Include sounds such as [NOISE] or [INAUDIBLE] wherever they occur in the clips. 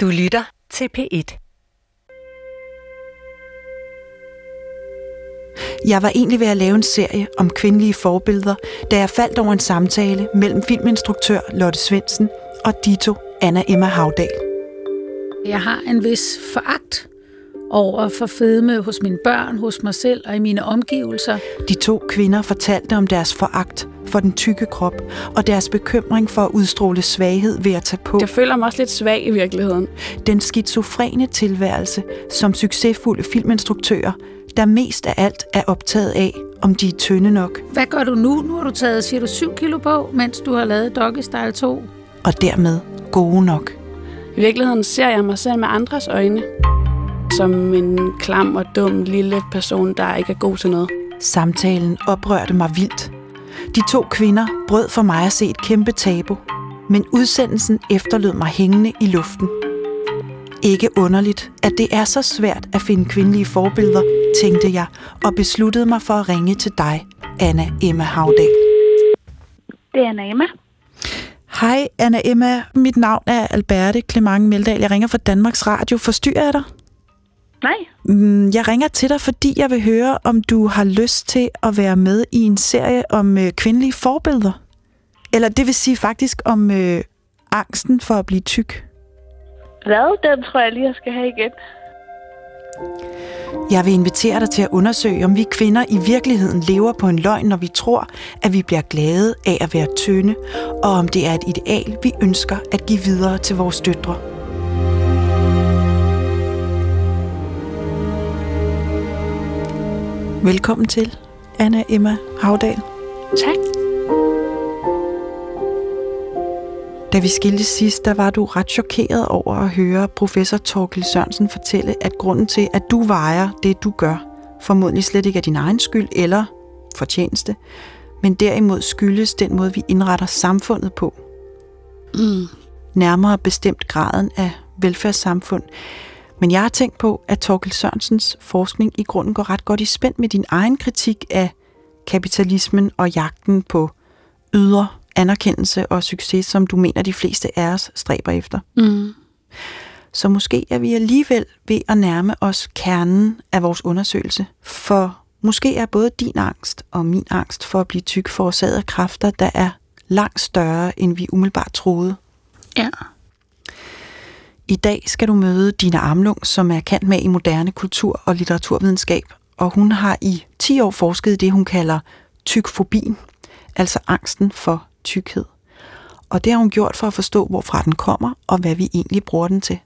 Du lytter til P1. Jeg var egentlig ved at lave en serie om kvindelige forbilleder, da jeg faldt over en samtale mellem filminstruktør Lotte Svendsen og Dito Anna Emma Havdal. Jeg har en vis foragt over for fedme hos mine børn, hos mig selv og i mine omgivelser. De to kvinder fortalte om deres foragt for den tykke krop og deres bekymring for at udstråle svaghed ved at tage på. Jeg føler mig også lidt svag i virkeligheden. Den skizofrene tilværelse som succesfulde filminstruktører, der mest af alt er optaget af, om de er tynde nok. Hvad gør du nu? Nu har du taget, siger du, 7 kilo på, mens du har lavet Doggy Style 2. Og dermed gode nok. I virkeligheden ser jeg mig selv med andres øjne. Som en klam og dum lille person, der ikke er god til noget. Samtalen oprørte mig vildt. De to kvinder brød for mig at se et kæmpe tabu, men udsendelsen efterlod mig hængende i luften. Ikke underligt, at det er så svært at finde kvindelige forbilleder, tænkte jeg, og besluttede mig for at ringe til dig, Anna Emma Havdal. Det er Anna Emma. Hej Anna Emma, mit navn er Alberte Clement Meldal. Jeg ringer fra Danmarks Radio. Forstyrrer jeg dig? Nej. Mm, Jeg ringer til dig, fordi jeg vil høre, om du har lyst til at være med i en serie om øh, kvindelige forbilleder. Eller det vil sige faktisk om øh, angsten for at blive tyk. Hvad? Den tror jeg lige, jeg skal have igen. Jeg vil invitere dig til at undersøge, om vi kvinder i virkeligheden lever på en løgn, når vi tror, at vi bliver glade af at være tynde, og om det er et ideal, vi ønsker at give videre til vores døtre. Velkommen til, Anna Emma Havdal. Tak. Da vi skiltes sidst, der var du ret chokeret over at høre professor Torkel Sørensen fortælle, at grunden til, at du vejer det, du gør, formodentlig slet ikke er din egen skyld eller fortjeneste, men derimod skyldes den måde, vi indretter samfundet på. Mm. Nærmere bestemt graden af velfærdssamfund. Men jeg har tænkt på, at Torkel Sørensens forskning i grunden går ret godt i spænd med din egen kritik af kapitalismen og jagten på ydre anerkendelse og succes, som du mener, de fleste af os stræber efter. Mm. Så måske er vi alligevel ved at nærme os kernen af vores undersøgelse. For måske er både din angst og min angst for at blive tyk forårsaget af kræfter, der er langt større, end vi umiddelbart troede. Ja. I dag skal du møde Dina Amlung, som er kendt med i moderne kultur- og litteraturvidenskab, og hun har i 10 år forsket i det, hun kalder tykfobien, altså angsten for tykkhed. Og det har hun gjort for at forstå, hvorfra den kommer, og hvad vi egentlig bruger den til.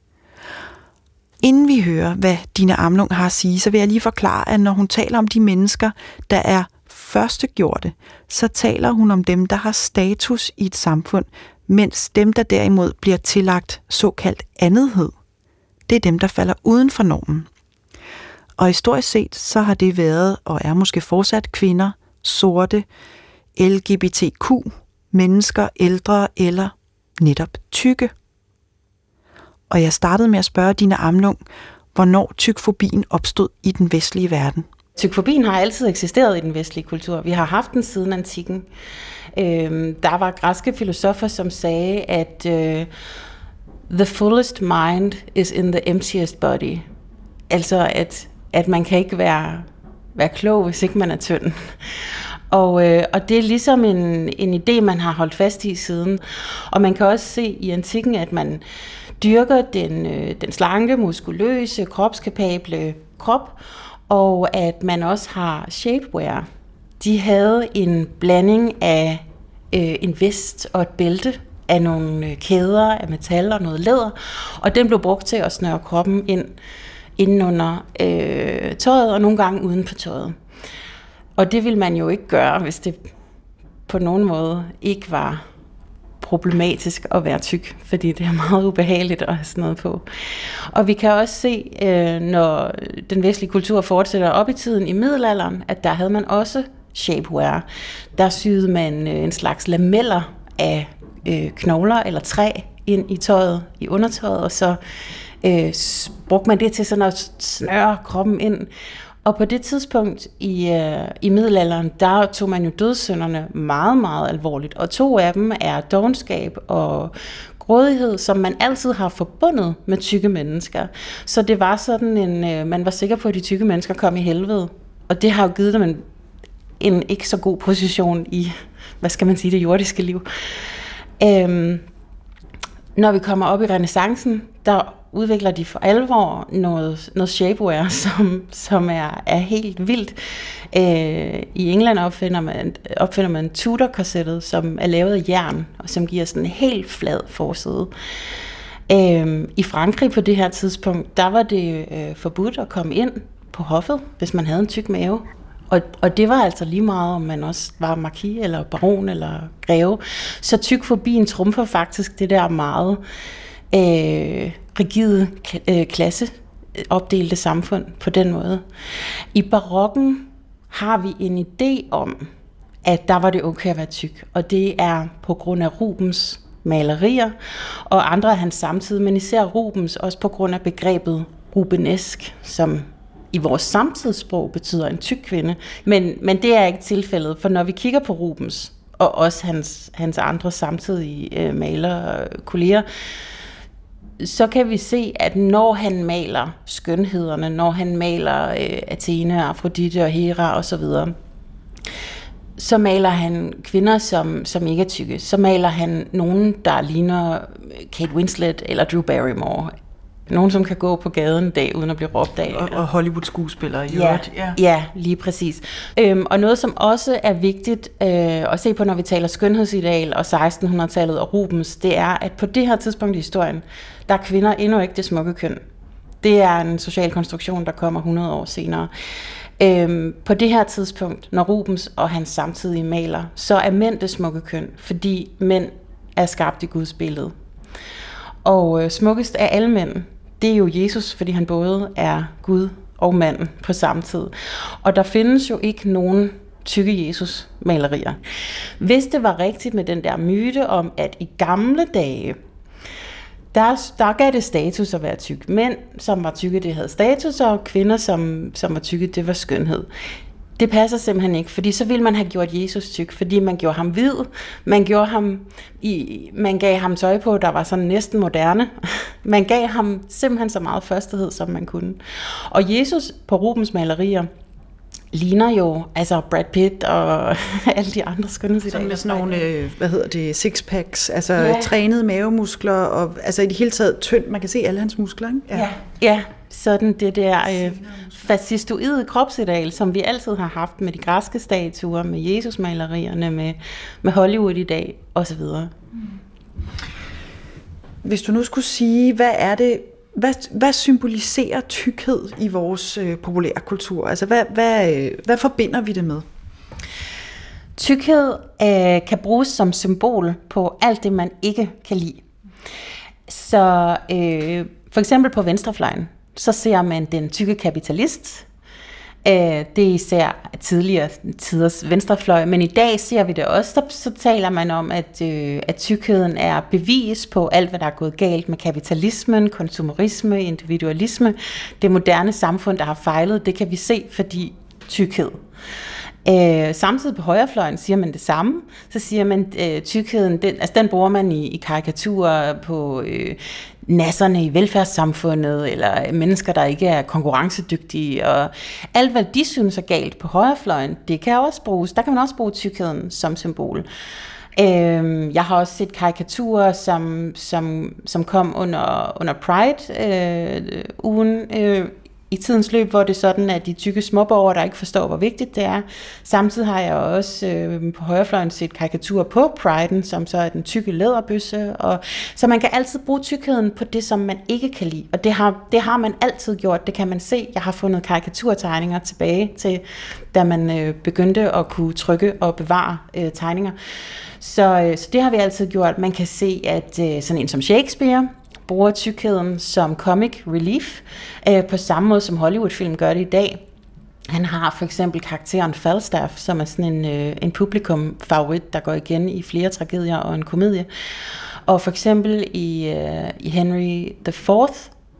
Inden vi hører, hvad Dina Amlung har at sige, så vil jeg lige forklare, at når hun taler om de mennesker, der er førstegjorte, så taler hun om dem, der har status i et samfund, mens dem, der derimod bliver tillagt såkaldt andethed, det er dem, der falder uden for normen. Og historisk set, så har det været, og er måske fortsat, kvinder, sorte, LGBTQ, mennesker, ældre eller netop tykke. Og jeg startede med at spørge Dina Amlung, hvornår tykfobien opstod i den vestlige verden. Tykfobien har altid eksisteret i den vestlige kultur. Vi har haft den siden antikken. Øh, der var græske filosofer, som sagde, at øh, the fullest mind is in the emptiest body. Altså, at, at man kan ikke være, være klog, hvis ikke man er tynd. [LAUGHS] Og, øh, og det er ligesom en, en idé, man har holdt fast i siden. Og man kan også se i antikken, at man dyrker den, øh, den slanke, muskuløse, kropskapable krop, og at man også har shapewear. De havde en blanding af øh, en vest og et bælte af nogle øh, kæder af metal og noget læder, og den blev brugt til at snøre kroppen ind inden under øh, tøjet, og nogle gange uden på tøjet. Og det vil man jo ikke gøre, hvis det på nogen måde ikke var problematisk at være tyk, fordi det er meget ubehageligt at have sådan noget på. Og vi kan også se, øh, når den vestlige kultur fortsætter op i tiden i middelalderen, at der havde man også shapewear. Der syede man øh, en slags lameller af øh, knogler eller træ ind i tøjet, i undertøjet, og så øh, brugte man det til sådan at snøre kroppen ind. Og på det tidspunkt i, øh, i middelalderen, der tog man jo dødssynderne meget, meget alvorligt. Og to af dem er dogenskab og grådighed, som man altid har forbundet med tykke mennesker. Så det var sådan en, øh, man var sikker på, at de tykke mennesker kom i helvede. Og det har jo givet dem en, en ikke så god position i, hvad skal man sige, det jordiske liv. Øhm, når vi kommer op i renaissancen, der udvikler de for alvor noget, noget shapewear, [LAUGHS] som, som er, er helt vildt. Øh, I England opfinder man, opfinder man Tudor-korsettet, som er lavet af jern, og som giver sådan en helt flad forside. Øh, I Frankrig på det her tidspunkt, der var det øh, forbudt at komme ind på hoffet, hvis man havde en tyk mave. Og, og det var altså lige meget, om man også var markis eller baron, eller greve. Så tyk en trumfer faktisk det der meget øh, rigide øh, klasse opdelte samfund på den måde. I barokken har vi en idé om, at der var det okay at være tyk, og det er på grund af Rubens malerier og andre af hans samtid, men især Rubens også på grund af begrebet rubenesk, som i vores samtidssprog betyder en tyk kvinde. Men, men det er ikke tilfældet, for når vi kigger på Rubens, og også hans, hans andre samtidige øh, malerkolleger, så kan vi se, at når han maler skønhederne, når han maler øh, Athene, Afrodite og Hera osv., så, så maler han kvinder, som, som ikke er tykke. Så maler han nogen, der ligner Kate Winslet eller Drew Barrymore nogen, som kan gå på gaden en dag, uden at blive råbt af. Og, og Hollywood-skuespillere i ja, øvrigt. Ja. ja, lige præcis. Øhm, og noget, som også er vigtigt øh, at se på, når vi taler skønhedsideal og 1600-tallet og Rubens, det er, at på det her tidspunkt i historien, der er kvinder endnu ikke det smukke køn. Det er en social konstruktion, der kommer 100 år senere. Øhm, på det her tidspunkt, når Rubens og hans samtidige maler, så er mænd det smukke køn, fordi mænd er skabt i Guds billede. Og øh, smukkest af alle mænd, det er jo Jesus, fordi han både er Gud og mand på samme tid. Og der findes jo ikke nogen tykke Jesus-malerier. Hvis det var rigtigt med den der myte om, at i gamle dage, der, der gav det status at være tyk. Mænd, som var tykke, det havde status, og kvinder, som, som var tykke, det var skønhed. Det passer simpelthen ikke, fordi så ville man have gjort Jesus tyk, fordi man gjorde ham hvid, man, gjorde ham i, man gav ham tøj på, der var sådan næsten moderne. [LAUGHS] Man gav ham simpelthen så meget førstighed, som man kunne. Og Jesus på Rubens malerier, ligner jo altså Brad Pitt og [LAUGHS] alle de andre skønhedsidealer. Sådan med sådan nogle, øh, hvad hedder det, sixpacks, altså ja. trænede mavemuskler, og altså i det hele taget tynd, man kan se alle hans muskler, ikke? Ja, ja, ja sådan det der øh, fascistoide kropsideal, som vi altid har haft med de græske statuer, med Jesusmalerierne, med, med Hollywood i dag, osv. Hvis du nu skulle sige, hvad er det, hvad, hvad symboliserer tykkhed i vores øh, populære kultur? Altså, hvad, hvad, øh, hvad forbinder vi det med? Tykkhed øh, kan bruges som symbol på alt det, man ikke kan lide. Så øh, for eksempel på venstrefløjen, så ser man den tykke kapitalist. Øh, det er især tidligere tiders venstrefløj, men i dag ser vi det også. Så, så taler man om, at, øh, at tykkheden er bevis på alt, hvad der er gået galt med kapitalismen, konsumerisme, individualisme. Det moderne samfund, der har fejlet, det kan vi se, fordi tykkhed. Øh, samtidig på højrefløjen siger man det samme. Så siger man, øh, tykkheden, den, altså den bruger man i, i karikaturer på øh, nasserne i velfærdssamfundet, eller mennesker, der ikke er konkurrencedygtige. Og alt, hvad de synes er galt på højrefløjen, det kan også bruges. Der kan man også bruge tykkheden som symbol. Øh, jeg har også set karikaturer, som, som, som kom under, under Pride-ugen øh, øh, i tidens løb, hvor det er sådan, at de tykke småborgere, der ikke forstår, hvor vigtigt det er. Samtidig har jeg også øh, på højrefløjen set karikaturer på Priden, som så er den tykke læderbøsse. Og, så man kan altid bruge tykkheden på det, som man ikke kan lide. Og det har, det har man altid gjort. Det kan man se. Jeg har fundet karikaturtegninger tilbage til, da man øh, begyndte at kunne trykke og bevare øh, tegninger. Så, øh, så det har vi altid gjort. Man kan se, at øh, sådan en som Shakespeare, bruger tykkheden som comic relief, øh, på samme måde som Hollywood-film gør det i dag. Han har for eksempel karakteren Falstaff, som er sådan en, øh, en publikum-favorit, der går igen i flere tragedier og en komedie. Og for eksempel i, øh, i Henry the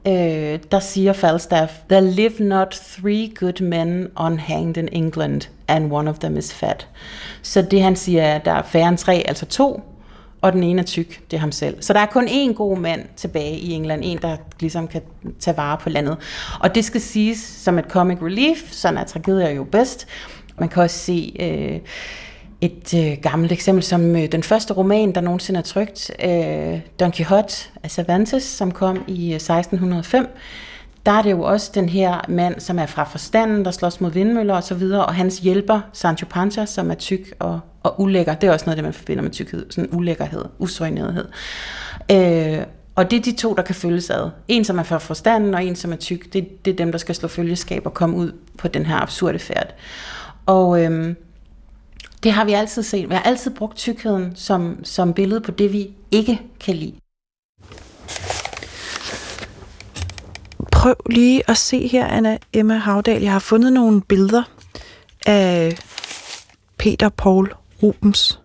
øh, der siger Falstaff, There live not three good men unhanged in England, and one of them is fat. Så det han siger er, at der er færre end tre, altså to, og den ene er tyk, det er ham selv. Så der er kun én god mand tilbage i England, en der ligesom kan tage vare på landet. Og det skal siges som et comic relief, sådan er tragedier jo bedst. Man kan også se øh, et øh, gammelt eksempel som øh, den første roman, der nogensinde er trygt, øh, Don Quixote af Cervantes, som kom i øh, 1605 der er det jo også den her mand, som er fra forstanden, der slås mod vindmøller og så videre, og hans hjælper, Sancho Panza, som er tyk og, og ulækker. Det er også noget, det man forbinder med tykkhed, sådan ulækkerhed, usøgnethed. Øh, og det er de to, der kan følges ad. En, som er fra forstanden, og en, som er tyk. Det, det er dem, der skal slå følgeskab og komme ud på den her absurde færd. Og øhm, det har vi altid set. Vi har altid brugt tykkheden som, som billede på det, vi ikke kan lide. prøv lige at se her, Anna Emma Havdal. Jeg har fundet nogle billeder af Peter Paul Rubens,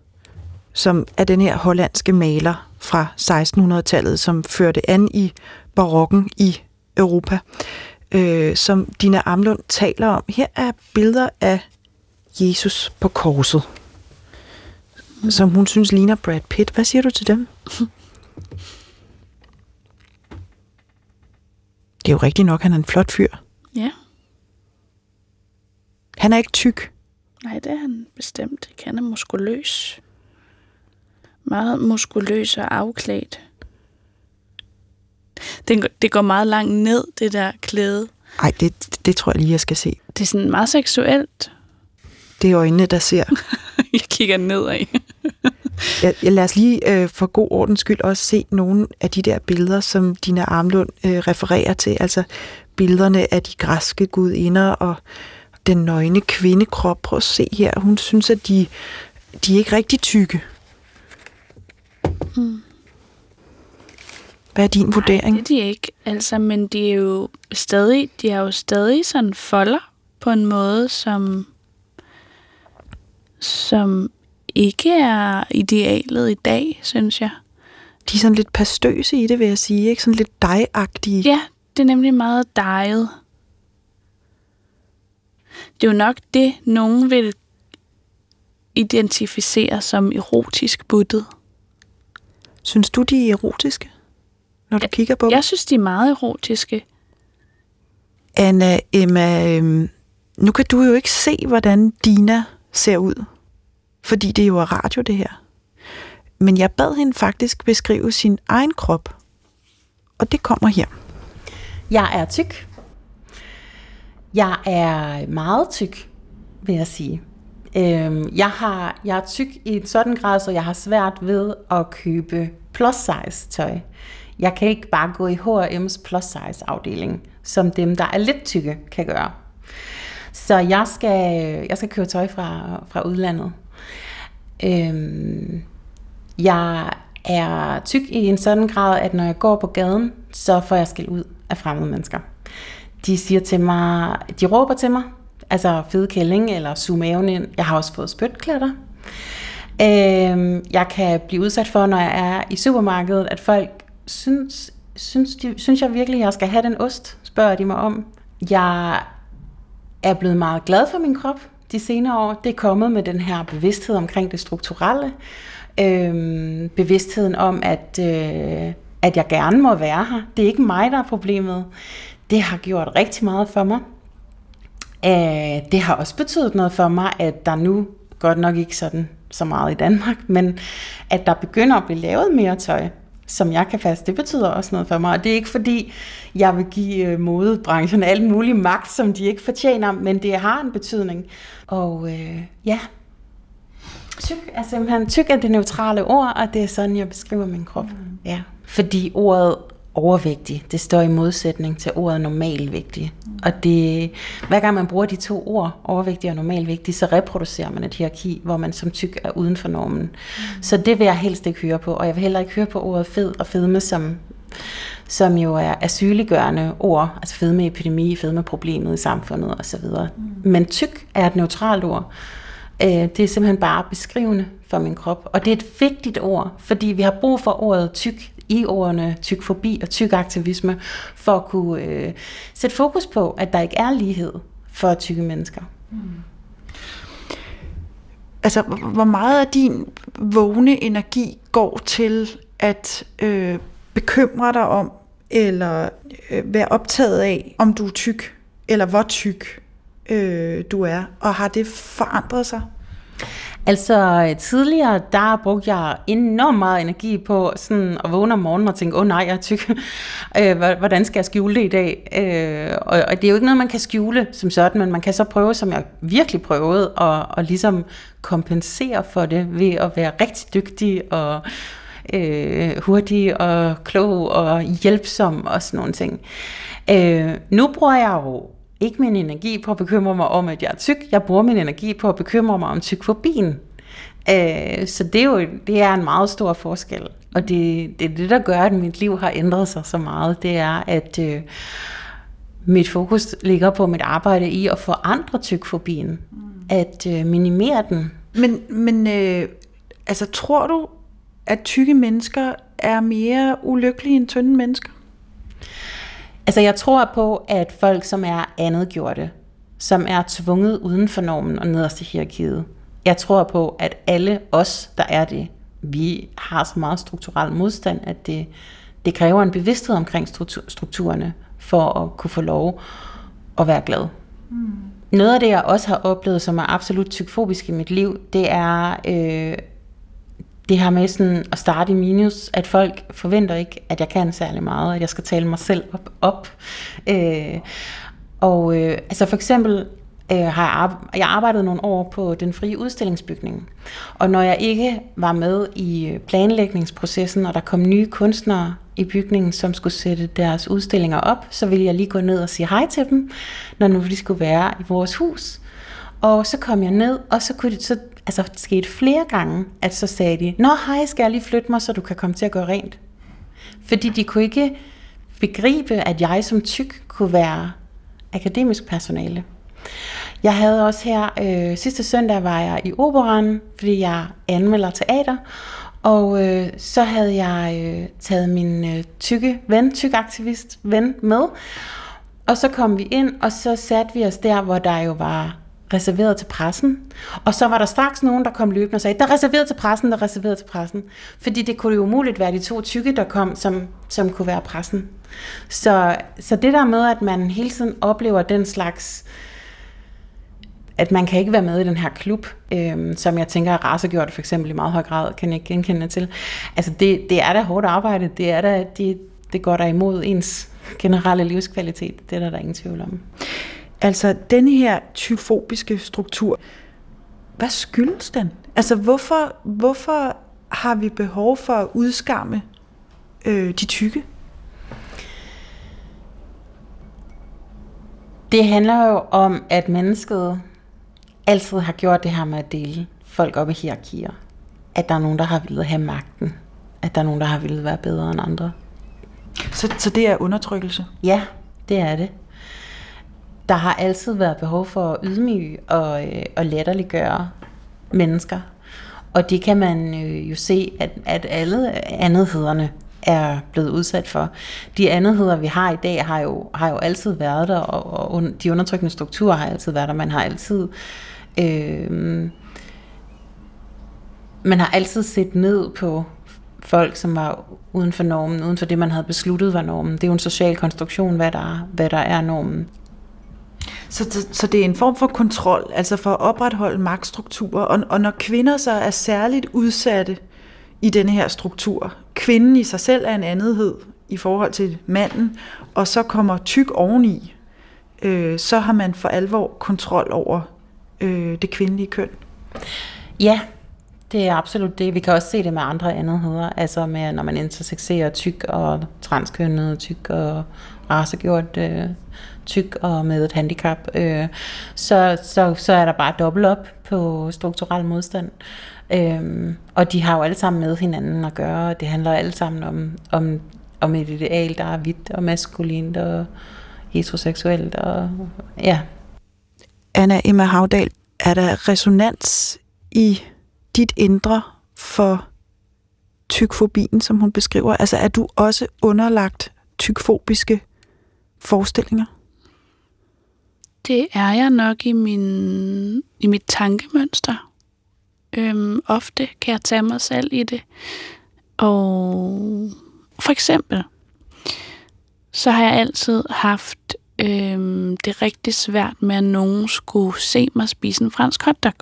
som er den her hollandske maler fra 1600-tallet, som førte an i barokken i Europa, øh, som Dina Amlund taler om. Her er billeder af Jesus på korset, mm. som hun synes ligner Brad Pitt. Hvad siger du til dem? [LAUGHS] Det er jo rigtigt nok, han er en flot fyr. Ja. Han er ikke tyk. Nej, det er han bestemt. Han er muskuløs. Meget muskuløs og afklædt. Det, det går meget langt ned, det der klæde. Nej, det, det tror jeg lige, jeg skal se. Det er sådan meget seksuelt. Det er øjnene, der ser. [LAUGHS] jeg kigger nedad. [LAUGHS] jeg, jeg lad os lige øh, for god ordens skyld også se nogle af de der billeder, som Dina Armlund øh, refererer til. Altså billederne af de græske gudinder og den nøgne kvindekrop. Prøv at se her. Hun synes, at de, de er ikke rigtig tykke. Hmm. Hvad er din vurdering? Nej, det er de ikke. Altså, men de er jo stadig, de er jo stadig sådan folder på en måde, som som ikke er idealet i dag, synes jeg. De er sådan lidt pastøse i det, vil jeg sige. Ikke? Sådan lidt dejagtige. Ja, det er nemlig meget dejet. Det er jo nok det, nogen vil identificere som erotisk buttet. Synes du, de er erotiske, når du jeg, kigger på dem? Jeg synes, de er meget erotiske. Anna, Emma, øhm, nu kan du jo ikke se, hvordan Dina ser ud fordi det jo er radio, det her. Men jeg bad hende faktisk beskrive sin egen krop, og det kommer her. Jeg er tyk. Jeg er meget tyk, vil jeg sige. Øhm, jeg, har, jeg er tyk i en sådan grad, så jeg har svært ved at købe plus size tøj. Jeg kan ikke bare gå i H&M's plus size afdeling, som dem, der er lidt tykke, kan gøre. Så jeg skal, jeg skal købe tøj fra, fra udlandet. Øhm, jeg er tyk i en sådan grad, at når jeg går på gaden, så får jeg skæld ud af fremmede mennesker. De siger til mig, de råber til mig, altså fede kælling eller suge maven ind. Jeg har også fået spytklætter. Øh, jeg kan blive udsat for, når jeg er i supermarkedet, at folk synes, synes, de, synes jeg virkelig, at jeg skal have den ost, spørger de mig om. Jeg er blevet meget glad for min krop de senere år. Det er kommet med den her bevidsthed omkring det strukturelle. Øh, bevidstheden om, at, øh, at jeg gerne må være her. Det er ikke mig, der er problemet. Det har gjort rigtig meget for mig. Øh, det har også betydet noget for mig, at der nu, godt nok ikke sådan så meget i Danmark, men at der begynder at blive lavet mere tøj, som jeg kan fast. Det betyder også noget for mig. Og det er ikke fordi, jeg vil give øh, modebranchen al mulig magt, som de ikke fortjener, men det har en betydning. Og øh, ja, tyk er simpelthen, tyk er det neutrale ord, og det er sådan, jeg beskriver min krop. Mm. Ja. Fordi ordet overvægtig, det står i modsætning til ordet normalvægtig. Og det, hver gang man bruger de to ord, overvægtig og normalvægtig, så reproducerer man et hierarki, hvor man som tyk er uden for normen. Mm. Så det vil jeg helst ikke høre på, og jeg vil heller ikke høre på ordet fed og fedme som som jo er asylgørende ord, altså fedmeepidemi, fedmeproblemet i samfundet osv. Mm. Men tyk er et neutralt ord. Øh, det er simpelthen bare beskrivende for min krop. Og det er et vigtigt ord, fordi vi har brug for ordet tyk i ordene tykfobi og tykaktivisme, for at kunne øh, sætte fokus på, at der ikke er lighed for tykke mennesker. Mm. Altså, hvor meget af din vågne energi går til at øh, bekymre dig om, eller øh, være optaget af, om du er tyk, eller hvor tyk øh, du er, og har det forandret sig? Altså øh, tidligere, der brugte jeg enormt meget energi på sådan at vågne om morgenen og tænke, åh oh, nej, jeg er tyk. [LAUGHS] Øh, hvordan skal jeg skjule det i dag? Øh, og, og det er jo ikke noget, man kan skjule som sådan, men man kan så prøve, som jeg virkelig prøvede, at, at ligesom kompensere for det ved at være rigtig dygtig og øh, hurtig og klog og hjælpsom og sådan nogle ting. Øh, nu bruger jeg jo ikke min energi på at bekymre mig om, at jeg er tyk. Jeg bruger min energi på at bekymre mig om tykfobien. Øh, så det er jo det er en meget stor forskel. Og det, det er det, der gør, at mit liv har ændret sig så meget. Det er, at øh, mit fokus ligger på mit arbejde i at forandre tykfobien. Mm. At øh, minimere den. Men, men øh, altså, tror du, at tykke mennesker er mere ulykkelige end tynde mennesker? Altså jeg tror på, at folk, som er andet gjorte, som er tvunget uden for normen og nederst i hierarkiet, jeg tror på, at alle os, der er det, vi har så meget strukturel modstand, at det, det kræver en bevidsthed omkring strukturerne for at kunne få lov at være glad. Mm. Noget af det, jeg også har oplevet, som er absolut tykfobisk i mit liv, det er øh, det her med sådan at starte i minus, at folk forventer ikke, at jeg kan særlig meget, at jeg skal tale mig selv op. op. Øh, og øh, altså for eksempel øh, har jeg, jeg arbejdet nogle år på den frie udstillingsbygning. Og når jeg ikke var med i planlægningsprocessen, og der kom nye kunstnere i bygningen, som skulle sætte deres udstillinger op, så ville jeg lige gå ned og sige hej til dem, når nu de skulle være i vores hus. Og så kom jeg ned, og så, kunne de, så altså, det skete flere gange, at så sagde de, Nå hej, skal jeg lige flytte mig, så du kan komme til at gøre rent? Fordi de kunne ikke begribe, at jeg som tyk kunne være akademisk personale. Jeg havde også her, øh, sidste søndag var jeg i operan, fordi jeg anmelder teater, og øh, så havde jeg øh, taget min øh, tykke ven, tyk aktivist ven med, og så kom vi ind, og så satte vi os der, hvor der jo var reserveret til pressen. Og så var der straks nogen, der kom løbende og sagde, der er reserveret til pressen, der er reserveret til pressen. Fordi det kunne jo umuligt være de to tykke, der kom, som, som kunne være pressen. Så, så det der med, at man hele tiden oplever den slags at man kan ikke være med i den her klub, øh, som jeg tænker er rasegjort for eksempel i meget høj grad, kan jeg genkende til. Altså det, det er da hårdt arbejde, det er da, det, det går der imod ens generelle livskvalitet, det er der, der er ingen tvivl om. Altså, denne her tyfobiske struktur, hvad skyldes den? Altså, hvorfor, hvorfor har vi behov for at udskamme øh, de tykke? Det handler jo om, at mennesket altid har gjort det her med at dele folk op i hierarkier. At der er nogen, der har ville have magten. At der er nogen, der har ville være bedre end andre. Så, så det er undertrykkelse? Ja, det er det der har altid været behov for at ydmyge og, øh, og latterliggøre mennesker. Og det kan man øh, jo se, at, at alle andethederne er blevet udsat for. De andetheder, vi har i dag, har jo, har jo altid været der, og, og de undertrykkende strukturer har altid været der. Man har altid... Øh, man har altid set ned på folk, som var uden for normen, uden for det, man havde besluttet var normen. Det er jo en social konstruktion, hvad der, hvad der er normen. Så, så, så det er en form for kontrol, altså for at opretholde magtstrukturer. Og, og når kvinder så er særligt udsatte i denne her struktur, kvinden i sig selv er en andenhed i forhold til manden, og så kommer tyk oveni, øh, så har man for alvor kontrol over øh, det kvindelige køn. Ja, det er absolut det. Vi kan også se det med andre andetheder, altså med, når man intersexerer tyk og transkønnet, tyk og racegjort øh, tyk og med et handicap, øh, så, så, så er der bare dobbelt op på strukturel modstand. Øh, og de har jo alle sammen med hinanden at gøre, det handler alle sammen om, om, om et ideal, der er hvidt og maskulint og heteroseksuelt. Og, ja. Anna Emma Havdal, er der resonans i dit indre for tykfobien, som hun beskriver? Altså er du også underlagt tykfobiske forestillinger? Det er jeg nok i, min, i mit tankemønster. Øhm, ofte kan jeg tage mig selv i det. Og for eksempel, så har jeg altid haft øhm, det rigtig svært med, at nogen skulle se mig spise en fransk hotdog.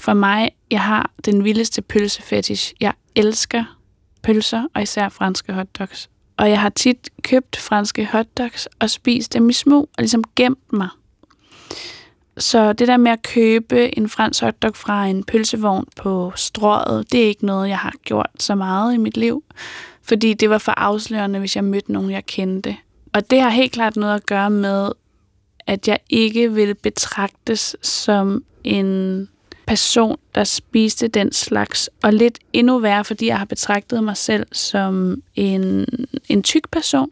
For mig, jeg har den vildeste pølsefetish. Jeg elsker pølser, og især franske hotdogs. Og jeg har tit købt franske hotdogs og spist dem i små, og ligesom gemt mig. Så det der med at købe en fransk hotdog fra en pølsevogn på strået, det er ikke noget, jeg har gjort så meget i mit liv. Fordi det var for afslørende, hvis jeg mødte nogen, jeg kendte. Og det har helt klart noget at gøre med, at jeg ikke vil betragtes som en person, der spiste den slags. Og lidt endnu værre, fordi jeg har betragtet mig selv som en, en tyk person.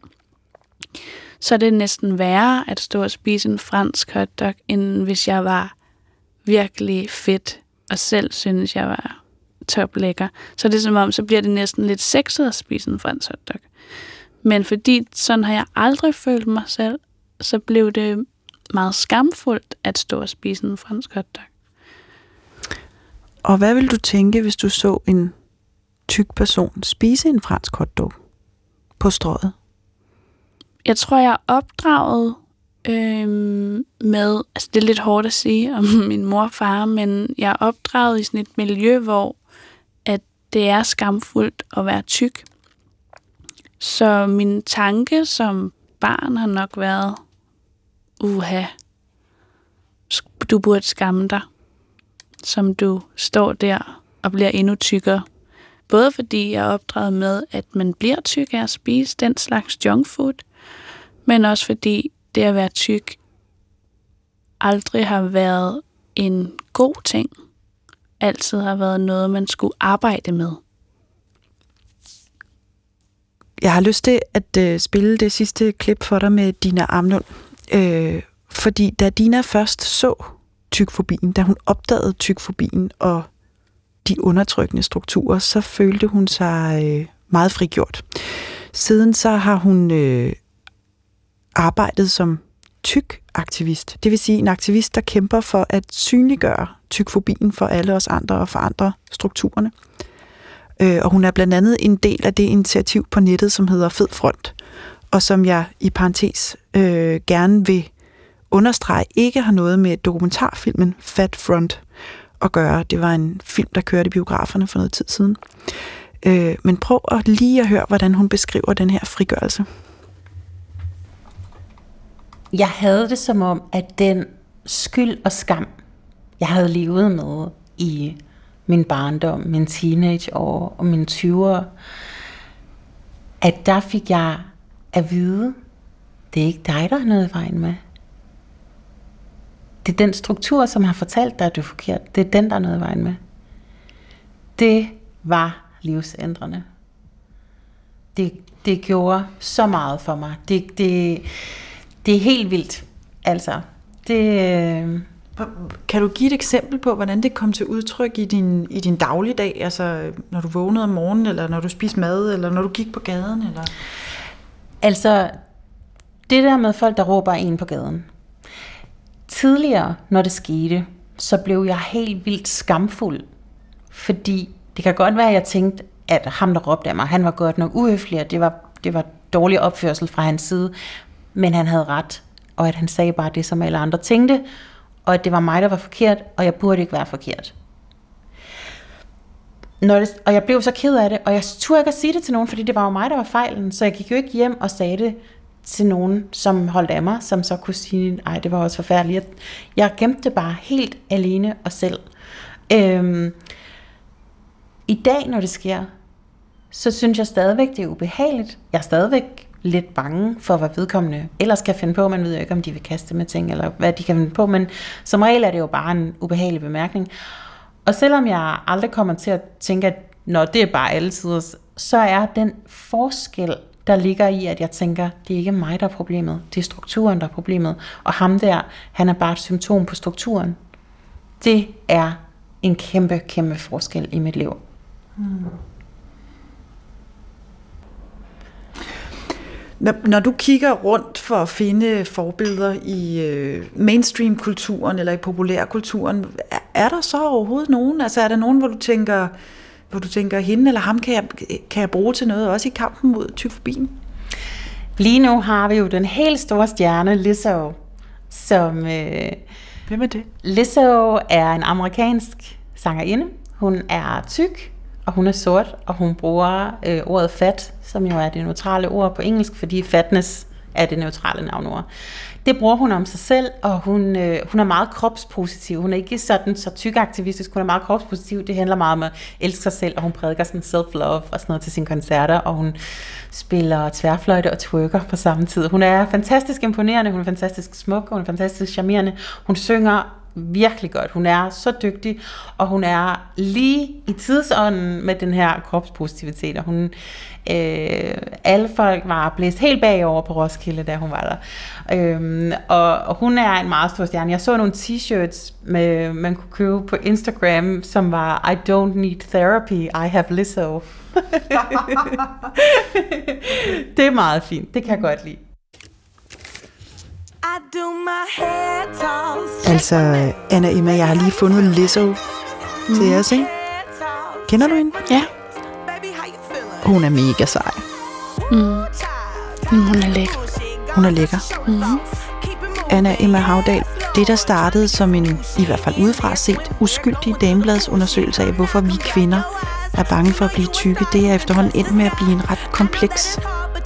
Så er det næsten værre at stå og spise en fransk hotdog, end hvis jeg var virkelig fedt og selv synes, jeg var toplækker. Så det er som om, så bliver det næsten lidt sexet at spise en fransk hotdog. Men fordi sådan har jeg aldrig følt mig selv, så blev det meget skamfuldt at stå og spise en fransk hotdog. Og hvad vil du tænke, hvis du så en tyk person spise en fransk hotdog på strøget? Jeg tror, jeg er opdraget øh, med, altså det er lidt hårdt at sige om [LAUGHS] min mor og far, men jeg er opdraget i sådan et miljø, hvor at det er skamfuldt at være tyk. Så min tanke som barn har nok været, uha, du burde skamme dig, som du står der og bliver endnu tykkere. Både fordi jeg er opdraget med, at man bliver tyk af at spise den slags junk food, men også fordi det at være tyk aldrig har været en god ting. Altid har været noget, man skulle arbejde med. Jeg har lyst til at øh, spille det sidste klip for dig med Dina Amnund. Øh, fordi da Dina først så tykfobien, da hun opdagede tykfobien og de undertrykkende strukturer, så følte hun sig øh, meget frigjort. Siden så har hun øh, arbejdet som tyk-aktivist. Det vil sige en aktivist, der kæmper for at synliggøre tykfobien for alle os andre og forandre strukturerne. Øh, og hun er blandt andet en del af det initiativ på nettet, som hedder Fed Front, og som jeg i parentes øh, gerne vil understrege ikke har noget med dokumentarfilmen Fat Front at gøre. Det var en film, der kørte i biograferne for noget tid siden. Øh, men prøv at lige at høre, hvordan hun beskriver den her frigørelse. Jeg havde det som om, at den skyld og skam, jeg havde levet med i min barndom, min teenageår og mine 20'er, at der fik jeg at vide, det er ikke dig, der har noget i vejen med. Det er den struktur, som har fortalt dig, at du er forkert. Det er den, der er noget i vejen med. Det var livsændrende. Det, det gjorde så meget for mig. Det, det, det er helt vildt. Altså, det... Kan du give et eksempel på, hvordan det kom til udtryk i din, i din dagligdag? Altså, når du vågnede om morgenen, eller når du spiste mad, eller når du gik på gaden? Eller? Altså, det der med folk, der råber en på gaden. Tidligere, når det skete, så blev jeg helt vildt skamfuld. Fordi det kan godt være, at jeg tænkte, at ham, der råbte af mig, han var godt nok uhøflig, og det var, det var dårlig opførsel fra hans side. Men han havde ret, og at han sagde bare det, som alle andre tænkte, og at det var mig, der var forkert, og jeg burde ikke være forkert. Når det, og jeg blev så ked af det, og jeg turde ikke at sige det til nogen, fordi det var jo mig, der var fejlen, så jeg gik jo ikke hjem og sagde det til nogen, som holdt af mig, som så kunne sige, nej, det var også forfærdeligt. Jeg, jeg gemte det bare helt alene og selv. Øhm, I dag, når det sker, så synes jeg stadigvæk, det er ubehageligt. Jeg er stadigvæk lidt bange for, hvad vedkommende ellers kan finde på. Man ved jo ikke, om de vil kaste med ting, eller hvad de kan finde på, men som regel er det jo bare en ubehagelig bemærkning. Og selvom jeg aldrig kommer til at tænke, at når det er bare alle tider, så er den forskel, der ligger i, at jeg tænker, det er ikke mig, der er problemet, det er strukturen, der er problemet. Og ham der, han er bare et symptom på strukturen. Det er en kæmpe, kæmpe forskel i mit liv. Hmm. Når, når du kigger rundt for at finde forbilleder i øh, mainstream-kulturen eller i populærkulturen, er, er der så overhovedet nogen? Altså er der nogen, hvor du tænker, hvor du tænker, hende eller ham kan jeg, kan jeg bruge til noget, også i kampen mod tyfobien? Lige nu har vi jo den helt store stjerne, Lizzo, som... Øh, Hvem er det? Lizzo er en amerikansk sangerinde. Hun er tyk, og hun er sort, og hun bruger øh, ordet fat, som jo er det neutrale ord på engelsk, fordi fatness er det neutrale navnord. Det bruger hun om sig selv, og hun, øh, hun er meget kropspositiv. Hun er ikke sådan så tyk-aktivistisk, hun er meget kropspositiv. Det handler meget om at elske sig selv, og hun prædiker sådan self-love og sådan noget til sine koncerter, og hun spiller tværfløjte og twerker på samme tid. Hun er fantastisk imponerende, hun er fantastisk smuk, hun er fantastisk charmerende. Hun synger virkelig godt. Hun er så dygtig, og hun er lige i tidsånden med den her kropspositivitet, og hun, øh, alle folk var blæst helt bagover på Roskilde, da hun var der. Øhm, og, og hun er en meget stor stjerne. Jeg så nogle t-shirts, med, man kunne købe på Instagram, som var I don't need therapy, I have Lizzo. [LAUGHS] det er meget fint, det kan jeg godt lide. Altså, Anna Emma, jeg har lige fundet Lizzo mm. til os, ikke? Kender du hende? Ja. Hun er mega sej. Mm. Mm, hun er lækker. Hun er lækker. Mm. Anna Emma Havdal, det der startede som en, i hvert fald udefra set, uskyldig damebladsundersøgelse af, hvorfor vi kvinder er bange for at blive tykke, det er efterhånden endt med at blive en ret kompleks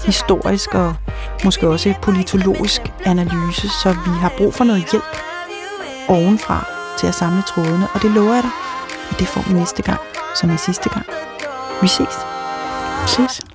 historisk og måske også politologisk analyse, så vi har brug for noget hjælp ovenfra til at samle trådene, og det lover jeg dig, at det får vi næste gang, som er sidste gang. Vi ses. Ses.